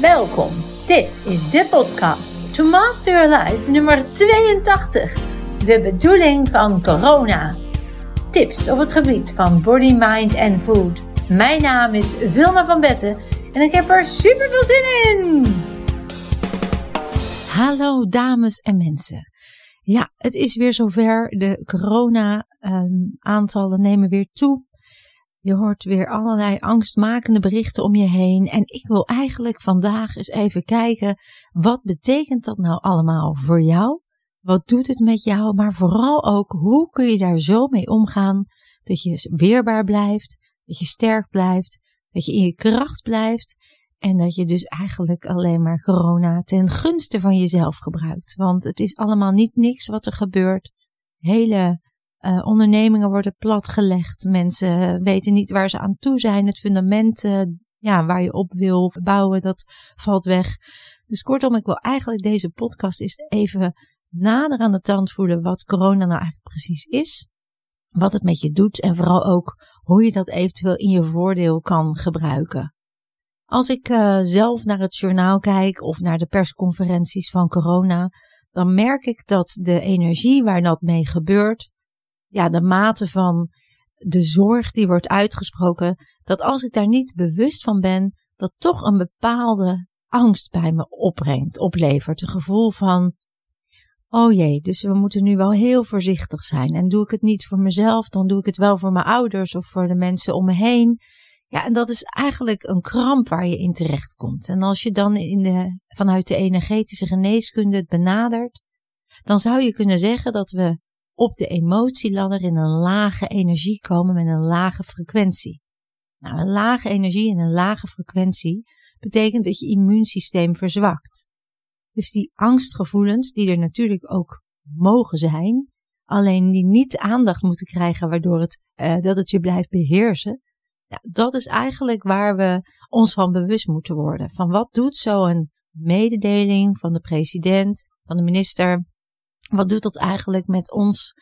Welkom. Dit is de podcast To Master Your Life nummer 82. De bedoeling van corona. Tips op het gebied van body, mind en food. Mijn naam is Vilma van Betten en ik heb er super veel zin in. Hallo dames en mensen. Ja, het is weer zover. De corona-aantallen nemen weer toe. Je hoort weer allerlei angstmakende berichten om je heen. En ik wil eigenlijk vandaag eens even kijken, wat betekent dat nou allemaal voor jou? Wat doet het met jou? Maar vooral ook, hoe kun je daar zo mee omgaan dat je weerbaar blijft, dat je sterk blijft, dat je in je kracht blijft en dat je dus eigenlijk alleen maar corona ten gunste van jezelf gebruikt. Want het is allemaal niet niks wat er gebeurt. Hele uh, ondernemingen worden platgelegd. Mensen weten niet waar ze aan toe zijn. Het fundament uh, ja, waar je op wil bouwen, dat valt weg. Dus kortom, ik wil eigenlijk deze podcast even nader aan de tand voelen wat corona nou eigenlijk precies is. Wat het met je doet en vooral ook hoe je dat eventueel in je voordeel kan gebruiken. Als ik uh, zelf naar het journaal kijk of naar de persconferenties van corona, dan merk ik dat de energie waar dat mee gebeurt, ja, de mate van de zorg die wordt uitgesproken, dat als ik daar niet bewust van ben, dat toch een bepaalde angst bij me opbrengt, oplevert. Een gevoel van, oh jee, dus we moeten nu wel heel voorzichtig zijn. En doe ik het niet voor mezelf, dan doe ik het wel voor mijn ouders of voor de mensen om me heen. Ja, en dat is eigenlijk een kramp waar je in terecht komt. En als je dan in de, vanuit de energetische geneeskunde het benadert, dan zou je kunnen zeggen dat we op de emotieladder in een lage energie komen met een lage frequentie. Nou, een lage energie en een lage frequentie betekent dat je immuunsysteem verzwakt. Dus die angstgevoelens, die er natuurlijk ook mogen zijn, alleen die niet aandacht moeten krijgen waardoor het, uh, dat het je blijft beheersen, ja, dat is eigenlijk waar we ons van bewust moeten worden. Van wat doet zo'n mededeling van de president, van de minister, wat doet dat eigenlijk met ons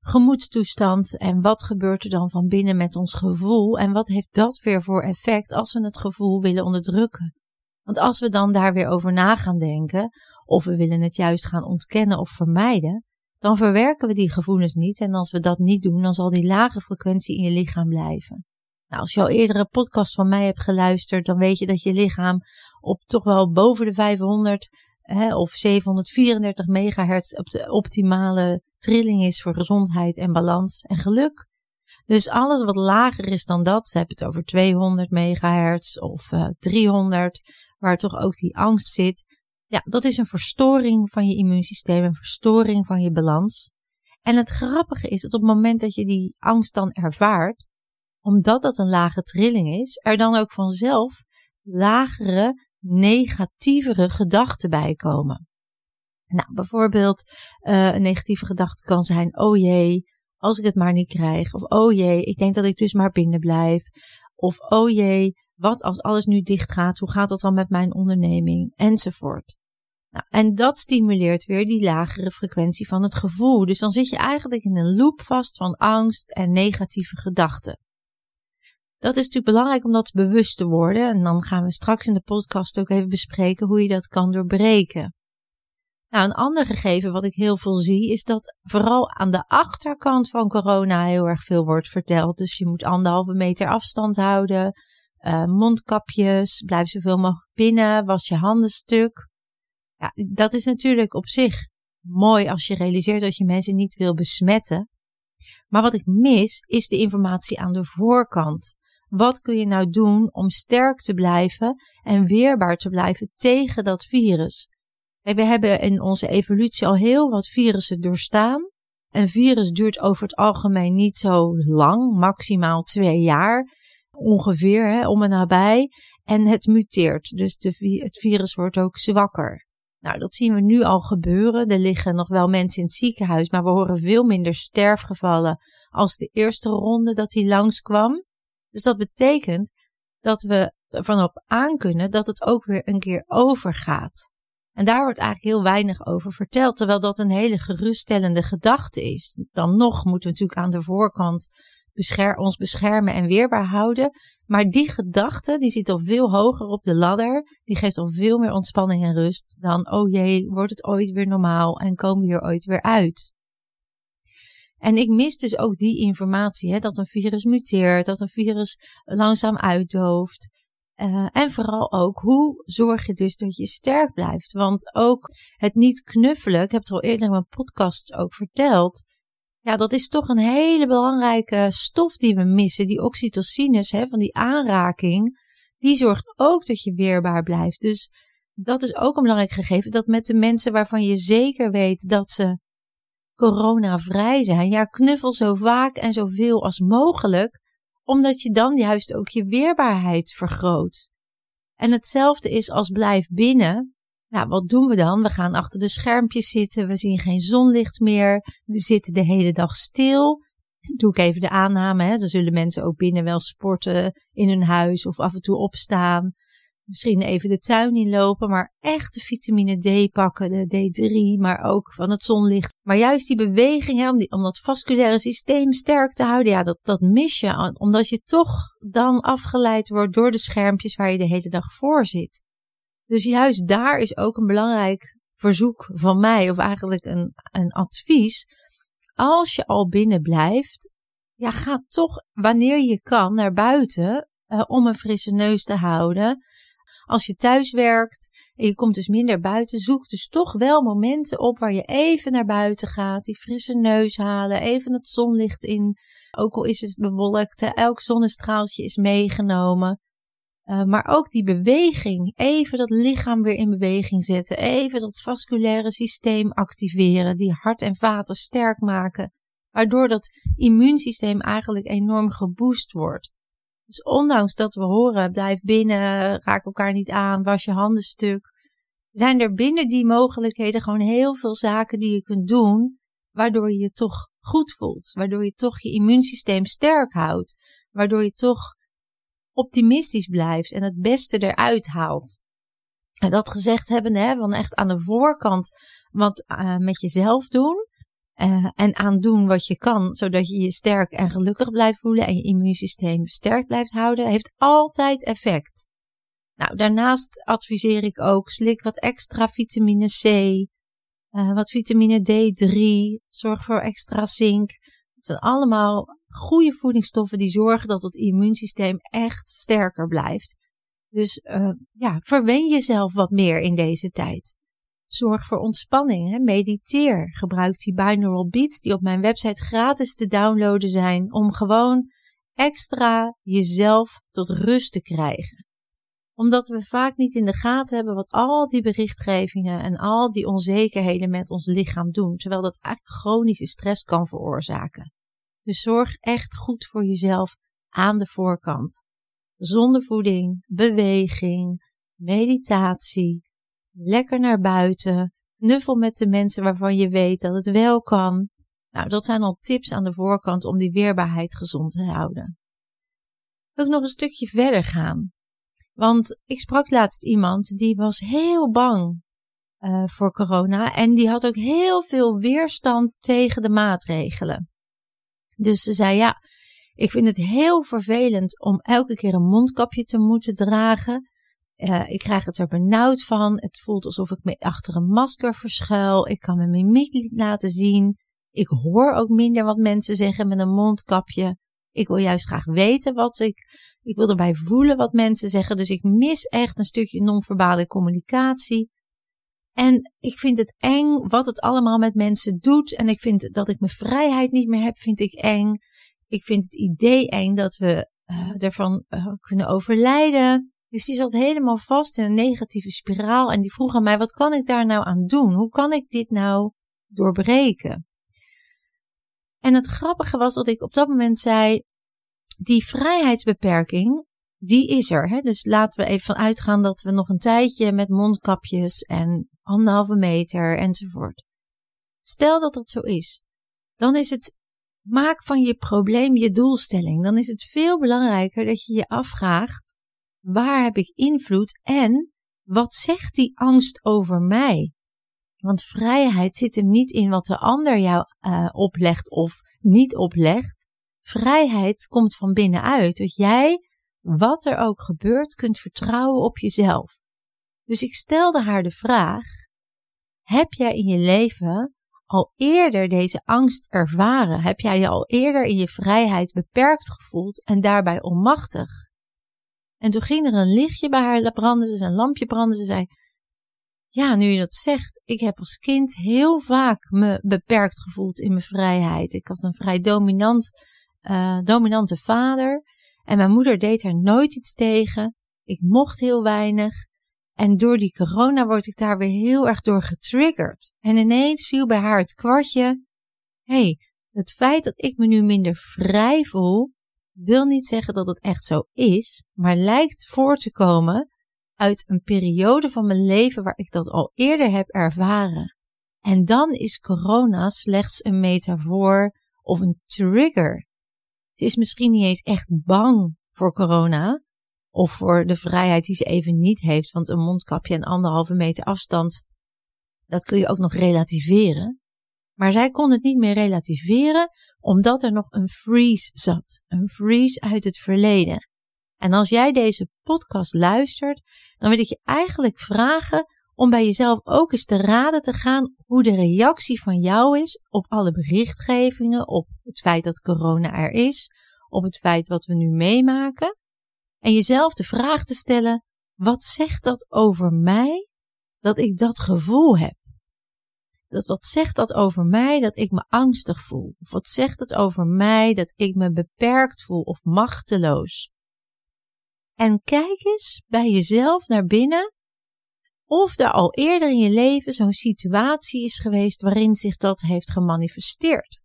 gemoedstoestand en wat gebeurt er dan van binnen met ons gevoel en wat heeft dat weer voor effect als we het gevoel willen onderdrukken? Want als we dan daar weer over na gaan denken, of we willen het juist gaan ontkennen of vermijden, dan verwerken we die gevoelens niet en als we dat niet doen, dan zal die lage frequentie in je lichaam blijven. Nou, als je al eerdere podcast van mij hebt geluisterd, dan weet je dat je lichaam op toch wel boven de 500 hè, of 734 megahertz op de optimale trilling is voor gezondheid en balans en geluk. Dus alles wat lager is dan dat, ze hebben het over 200 megahertz of uh, 300, waar toch ook die angst zit. Ja, dat is een verstoring van je immuunsysteem, een verstoring van je balans. En het grappige is dat op het moment dat je die angst dan ervaart, omdat dat een lage trilling is, er dan ook vanzelf lagere negatievere gedachten bij komen. Nou, bijvoorbeeld uh, een negatieve gedachte kan zijn: oh jee, als ik het maar niet krijg. Of oh jee, ik denk dat ik dus maar binnen blijf. Of oh jee, wat als alles nu dicht gaat? Hoe gaat dat dan met mijn onderneming? Enzovoort. Nou, en dat stimuleert weer die lagere frequentie van het gevoel. Dus dan zit je eigenlijk in een loop vast van angst en negatieve gedachten. Dat is natuurlijk belangrijk om dat bewust te worden. En dan gaan we straks in de podcast ook even bespreken hoe je dat kan doorbreken. Nou, een ander gegeven wat ik heel veel zie, is dat vooral aan de achterkant van corona heel erg veel wordt verteld. Dus je moet anderhalve meter afstand houden, uh, mondkapjes, blijf zoveel mogelijk binnen, was je handen stuk. Ja, dat is natuurlijk op zich mooi als je realiseert dat je mensen niet wil besmetten. Maar wat ik mis, is de informatie aan de voorkant. Wat kun je nou doen om sterk te blijven en weerbaar te blijven tegen dat virus? we hebben in onze evolutie al heel wat virussen doorstaan. Een virus duurt over het algemeen niet zo lang, maximaal twee jaar ongeveer, hè, om en nabij. En het muteert, dus de, het virus wordt ook zwakker. Nou, dat zien we nu al gebeuren. Er liggen nog wel mensen in het ziekenhuis, maar we horen veel minder sterfgevallen als de eerste ronde dat hij langskwam. Dus dat betekent dat we ervan op aan kunnen dat het ook weer een keer overgaat. En daar wordt eigenlijk heel weinig over verteld, terwijl dat een hele geruststellende gedachte is. Dan nog moeten we natuurlijk aan de voorkant bescher ons beschermen en weerbaar houden. Maar die gedachte, die zit al veel hoger op de ladder. Die geeft al veel meer ontspanning en rust dan, oh jee, wordt het ooit weer normaal en komen we hier ooit weer uit. En ik mis dus ook die informatie, hè, dat een virus muteert, dat een virus langzaam uitdooft. Uh, en vooral ook, hoe zorg je dus dat je sterk blijft? Want ook het niet knuffelen, ik heb het al eerder in mijn podcast ook verteld. Ja, dat is toch een hele belangrijke stof die we missen. Die oxytocines, hè, van die aanraking, die zorgt ook dat je weerbaar blijft. Dus dat is ook een belangrijk gegeven. Dat met de mensen waarvan je zeker weet dat ze coronavrij zijn, ja, knuffel zo vaak en zoveel als mogelijk omdat je dan juist ook je weerbaarheid vergroot. En hetzelfde is als blijf binnen. Nou, wat doen we dan? We gaan achter de schermpjes zitten, we zien geen zonlicht meer, we zitten de hele dag stil. Doe ik even de aanname, hè? dan zullen mensen ook binnen wel sporten in hun huis of af en toe opstaan. Misschien even de tuin inlopen, maar echt de vitamine D pakken, de D3, maar ook van het zonlicht. Maar juist die beweging, hè, om, die, om dat vasculaire systeem sterk te houden, ja, dat, dat mis je, omdat je toch dan afgeleid wordt door de schermpjes waar je de hele dag voor zit. Dus juist daar is ook een belangrijk verzoek van mij, of eigenlijk een, een advies. Als je al binnen blijft, ja, ga toch wanneer je kan naar buiten uh, om een frisse neus te houden. Als je thuis werkt en je komt dus minder buiten, zoek dus toch wel momenten op waar je even naar buiten gaat, die frisse neus halen, even het zonlicht in. Ook al is het bewolkt, elk zonnestraaltje is meegenomen. Uh, maar ook die beweging, even dat lichaam weer in beweging zetten, even dat vasculaire systeem activeren, die hart en vaten sterk maken, waardoor dat immuunsysteem eigenlijk enorm geboost wordt. Dus ondanks dat we horen, blijf binnen, raak elkaar niet aan, was je handen stuk, zijn er binnen die mogelijkheden gewoon heel veel zaken die je kunt doen, waardoor je je toch goed voelt, waardoor je toch je immuunsysteem sterk houdt, waardoor je toch optimistisch blijft en het beste eruit haalt. En dat gezegd hebben, hè, van echt aan de voorkant wat uh, met jezelf doen. Uh, en aan doen wat je kan, zodat je je sterk en gelukkig blijft voelen en je immuunsysteem sterk blijft houden, heeft altijd effect. Nou, daarnaast adviseer ik ook, slik wat extra vitamine C, uh, wat vitamine D3, zorg voor extra zink. Dat zijn allemaal goede voedingsstoffen die zorgen dat het immuunsysteem echt sterker blijft. Dus uh, ja, verwen jezelf wat meer in deze tijd. Zorg voor ontspanning, hè? mediteer. Gebruik die binaural beats die op mijn website gratis te downloaden zijn om gewoon extra jezelf tot rust te krijgen. Omdat we vaak niet in de gaten hebben wat al die berichtgevingen en al die onzekerheden met ons lichaam doen, terwijl dat eigenlijk chronische stress kan veroorzaken. Dus zorg echt goed voor jezelf aan de voorkant. Gezonde voeding, beweging, meditatie, lekker naar buiten, knuffel met de mensen waarvan je weet dat het wel kan. Nou, dat zijn al tips aan de voorkant om die weerbaarheid gezond te houden. Ik nog een stukje verder gaan. Want ik sprak laatst iemand die was heel bang uh, voor corona en die had ook heel veel weerstand tegen de maatregelen. Dus ze zei ja, ik vind het heel vervelend om elke keer een mondkapje te moeten dragen. Uh, ik krijg het er benauwd van. Het voelt alsof ik me achter een masker verschuil. Ik kan mijn mimiek niet laten zien. Ik hoor ook minder wat mensen zeggen met een mondkapje. Ik wil juist graag weten wat ik. Ik wil erbij voelen wat mensen zeggen. Dus ik mis echt een stukje non-verbale communicatie. En ik vind het eng wat het allemaal met mensen doet. En ik vind dat ik mijn vrijheid niet meer heb, vind ik eng. Ik vind het idee eng dat we uh, ervan uh, kunnen overlijden. Dus die zat helemaal vast in een negatieve spiraal. En die vroeg aan mij: wat kan ik daar nou aan doen? Hoe kan ik dit nou doorbreken? En het grappige was dat ik op dat moment zei: die vrijheidsbeperking, die is er. Hè? Dus laten we even uitgaan dat we nog een tijdje met mondkapjes en anderhalve meter enzovoort. Stel dat dat zo is, dan is het maak van je probleem je doelstelling. Dan is het veel belangrijker dat je je afvraagt Waar heb ik invloed en wat zegt die angst over mij? Want vrijheid zit hem niet in wat de ander jou uh, oplegt of niet oplegt. Vrijheid komt van binnenuit. Dat jij, wat er ook gebeurt, kunt vertrouwen op jezelf. Dus ik stelde haar de vraag: Heb jij in je leven al eerder deze angst ervaren? Heb jij je al eerder in je vrijheid beperkt gevoeld en daarbij onmachtig? En toen ging er een lichtje bij haar branden, ze een lampje branden. Ze zei: Ja, nu je dat zegt, ik heb als kind heel vaak me beperkt gevoeld in mijn vrijheid. Ik had een vrij dominant, uh, dominante vader. En mijn moeder deed er nooit iets tegen. Ik mocht heel weinig. En door die corona word ik daar weer heel erg door getriggerd. En ineens viel bij haar het kwartje. Hey, het feit dat ik me nu minder vrij voel, wil niet zeggen dat het echt zo is, maar lijkt voor te komen uit een periode van mijn leven waar ik dat al eerder heb ervaren. En dan is corona slechts een metafoor of een trigger. Ze is misschien niet eens echt bang voor corona of voor de vrijheid die ze even niet heeft, want een mondkapje en anderhalve meter afstand, dat kun je ook nog relativeren. Maar zij kon het niet meer relativeren omdat er nog een freeze zat. Een freeze uit het verleden. En als jij deze podcast luistert, dan wil ik je eigenlijk vragen om bij jezelf ook eens te raden te gaan hoe de reactie van jou is op alle berichtgevingen, op het feit dat corona er is, op het feit wat we nu meemaken. En jezelf de vraag te stellen: wat zegt dat over mij dat ik dat gevoel heb? Dat wat zegt dat over mij dat ik me angstig voel? Of wat zegt het over mij dat ik me beperkt voel of machteloos? En kijk eens bij jezelf naar binnen of er al eerder in je leven zo'n situatie is geweest waarin zich dat heeft gemanifesteerd.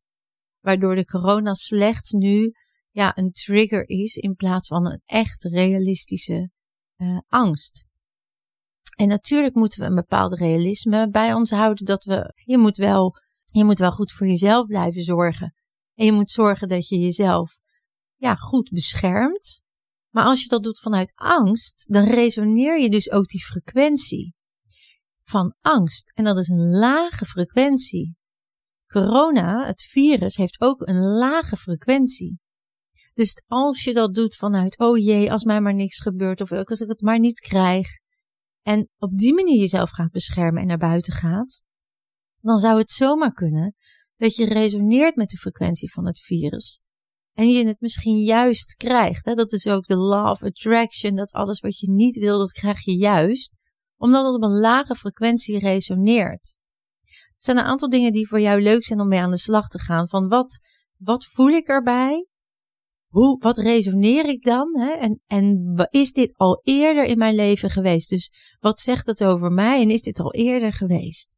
Waardoor de corona slechts nu ja, een trigger is in plaats van een echt realistische uh, angst. En natuurlijk moeten we een bepaald realisme bij ons houden dat we, je moet wel, je moet wel goed voor jezelf blijven zorgen. En je moet zorgen dat je jezelf, ja, goed beschermt. Maar als je dat doet vanuit angst, dan resoneer je dus ook die frequentie van angst. En dat is een lage frequentie. Corona, het virus, heeft ook een lage frequentie. Dus als je dat doet vanuit, oh jee, als mij maar niks gebeurt, of als ik het maar niet krijg, en op die manier jezelf gaat beschermen en naar buiten gaat, dan zou het zomaar kunnen dat je resoneert met de frequentie van het virus. En je het misschien juist krijgt. Hè? Dat is ook de law of attraction, dat alles wat je niet wil, dat krijg je juist, omdat het op een lage frequentie resoneert. Er zijn een aantal dingen die voor jou leuk zijn om mee aan de slag te gaan. Van wat, wat voel ik erbij? Hoe, wat resoneer ik dan? Hè? En, en is dit al eerder in mijn leven geweest? Dus wat zegt het over mij en is dit al eerder geweest?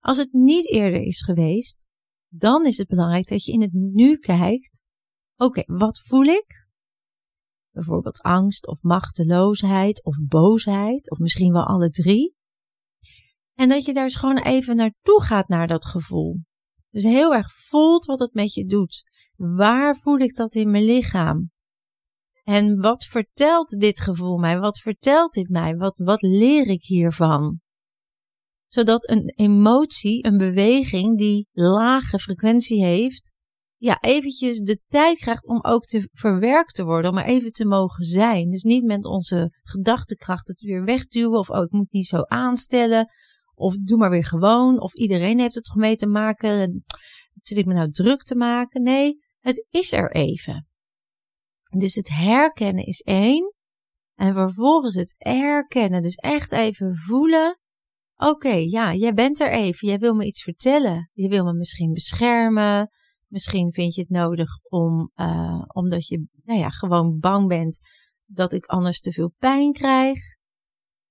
Als het niet eerder is geweest, dan is het belangrijk dat je in het nu kijkt. Oké, wat voel ik? Bijvoorbeeld angst of machteloosheid of boosheid of misschien wel alle drie. En dat je daar eens gewoon even naartoe gaat naar dat gevoel. Dus heel erg voelt wat het met je doet. Waar voel ik dat in mijn lichaam? En wat vertelt dit gevoel mij? Wat vertelt dit mij? Wat, wat leer ik hiervan? Zodat een emotie, een beweging die lage frequentie heeft, ja, eventjes de tijd krijgt om ook te verwerkt te worden, om er even te mogen zijn. Dus niet met onze gedachtekracht het weer wegduwen of oh, ik moet niet zo aanstellen of doe maar weer gewoon of iedereen heeft het toch mee te maken. Zit ik me nou druk te maken? Nee, het is er even. Dus het herkennen is één. En vervolgens het erkennen. Dus echt even voelen. Oké, ja, jij bent er even. Jij wil me iets vertellen. Je wil me misschien beschermen. Misschien vind je het nodig om, uh, omdat je nou ja, gewoon bang bent dat ik anders te veel pijn krijg.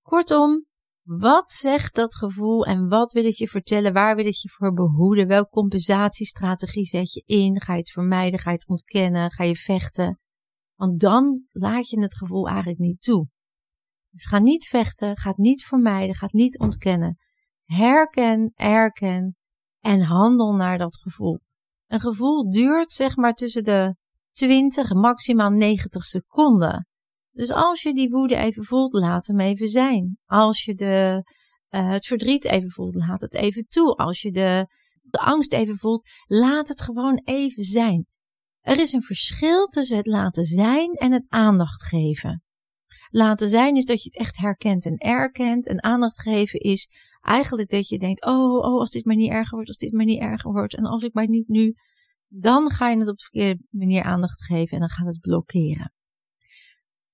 Kortom, wat zegt dat gevoel en wat wil het je vertellen? Waar wil het je voor behoeden? Welke compensatiestrategie zet je in? Ga je het vermijden? Ga je het ontkennen? Ga je vechten? Want dan laat je het gevoel eigenlijk niet toe. Dus ga niet vechten, ga het niet vermijden, ga het niet ontkennen. Herken, erken en handel naar dat gevoel. Een gevoel duurt zeg maar tussen de 20 en maximaal 90 seconden. Dus als je die woede even voelt, laat hem even zijn. Als je de, uh, het verdriet even voelt, laat het even toe. Als je de, de angst even voelt, laat het gewoon even zijn. Er is een verschil tussen het laten zijn en het aandacht geven. Laten zijn is dat je het echt herkent en erkent. En aandacht geven is eigenlijk dat je denkt: oh, oh, als dit maar niet erger wordt, als dit maar niet erger wordt. En als ik maar niet nu. Dan ga je het op de verkeerde manier aandacht geven en dan gaat het blokkeren.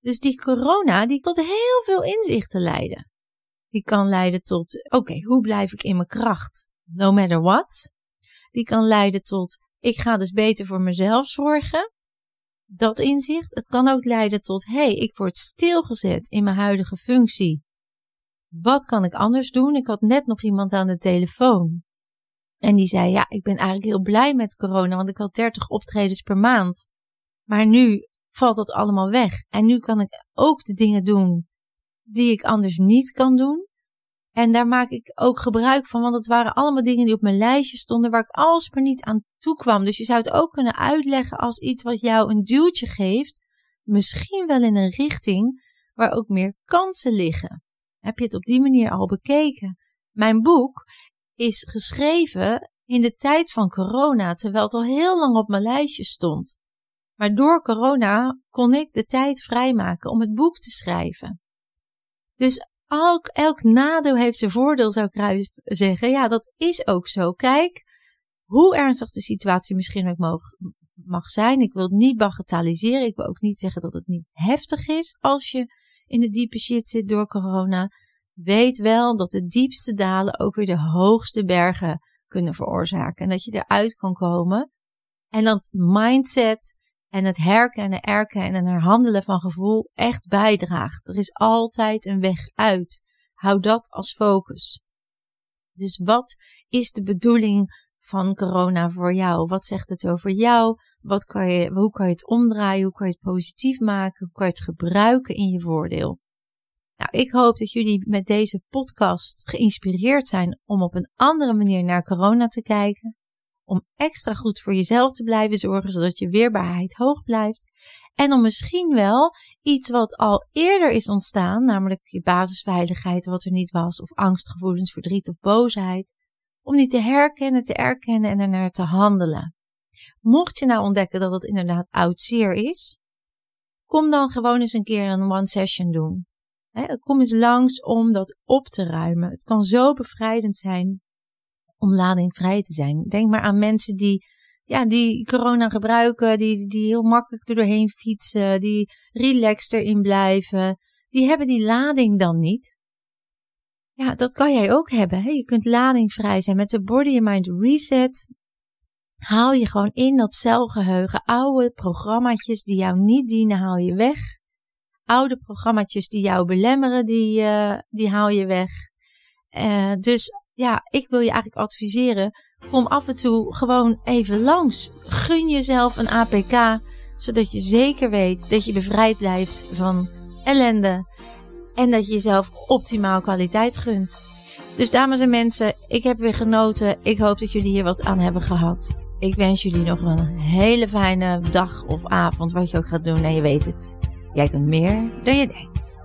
Dus die corona, die tot heel veel inzichten leiden. Die kan leiden tot: oké, hoe blijf ik in mijn kracht? No matter what. Die kan leiden tot: ik ga dus beter voor mezelf zorgen. Dat inzicht. Het kan ook leiden tot: hé, hey, ik word stilgezet in mijn huidige functie. Wat kan ik anders doen? Ik had net nog iemand aan de telefoon. En die zei: Ja, ik ben eigenlijk heel blij met corona, want ik had 30 optredens per maand. Maar nu valt dat allemaal weg. En nu kan ik ook de dingen doen die ik anders niet kan doen. En daar maak ik ook gebruik van, want het waren allemaal dingen die op mijn lijstje stonden waar ik alsmaar niet aan toe kwam. Dus je zou het ook kunnen uitleggen als iets wat jou een duwtje geeft, misschien wel in een richting waar ook meer kansen liggen. Heb je het op die manier al bekeken? Mijn boek is geschreven in de tijd van corona, terwijl het al heel lang op mijn lijstje stond. Maar door corona kon ik de tijd vrijmaken om het boek te schrijven. Dus elk, elk nadeel heeft zijn voordeel, zou ik zeggen. Ja, dat is ook zo. Kijk, hoe ernstig de situatie misschien ook mag, mag zijn. Ik wil het niet bagatelliseren. Ik wil ook niet zeggen dat het niet heftig is als je in de diepe shit zit door corona. Weet wel dat de diepste dalen ook weer de hoogste bergen kunnen veroorzaken. En dat je eruit kan komen. En dat mindset en het herkennen, erkennen en herhandelen van gevoel echt bijdraagt. Er is altijd een weg uit. Hou dat als focus. Dus wat is de bedoeling van corona voor jou? Wat zegt het over jou? Wat kan je, hoe kan je het omdraaien? Hoe kan je het positief maken? Hoe kan je het gebruiken in je voordeel? Nou, ik hoop dat jullie met deze podcast geïnspireerd zijn om op een andere manier naar corona te kijken om extra goed voor jezelf te blijven zorgen, zodat je weerbaarheid hoog blijft. En om misschien wel iets wat al eerder is ontstaan, namelijk je basisveiligheid, wat er niet was, of angstgevoelens, verdriet of boosheid, om die te herkennen, te erkennen en ernaar te handelen. Mocht je nou ontdekken dat het inderdaad oud zeer is, kom dan gewoon eens een keer een one session doen. kom eens langs om dat op te ruimen. Het kan zo bevrijdend zijn om ladingvrij te zijn. Denk maar aan mensen die, ja, die corona gebruiken, die, die heel makkelijk er doorheen fietsen, die relaxed erin blijven. Die hebben die lading dan niet. Ja, dat kan jij ook hebben. Je kunt ladingvrij zijn met de Body and Mind Reset. Haal je gewoon in dat celgeheugen oude programma's die jou niet dienen, haal je weg. Oude programma's die jou belemmeren, die, uh, die haal je weg. Uh, dus ja, ik wil je eigenlijk adviseren. Kom af en toe gewoon even langs. Gun jezelf een APK, zodat je zeker weet dat je bevrijd blijft van ellende. En dat je jezelf optimaal kwaliteit gunt. Dus dames en mensen, ik heb weer genoten. Ik hoop dat jullie hier wat aan hebben gehad. Ik wens jullie nog een hele fijne dag of avond, wat je ook gaat doen. En je weet het, jij kunt meer dan je denkt.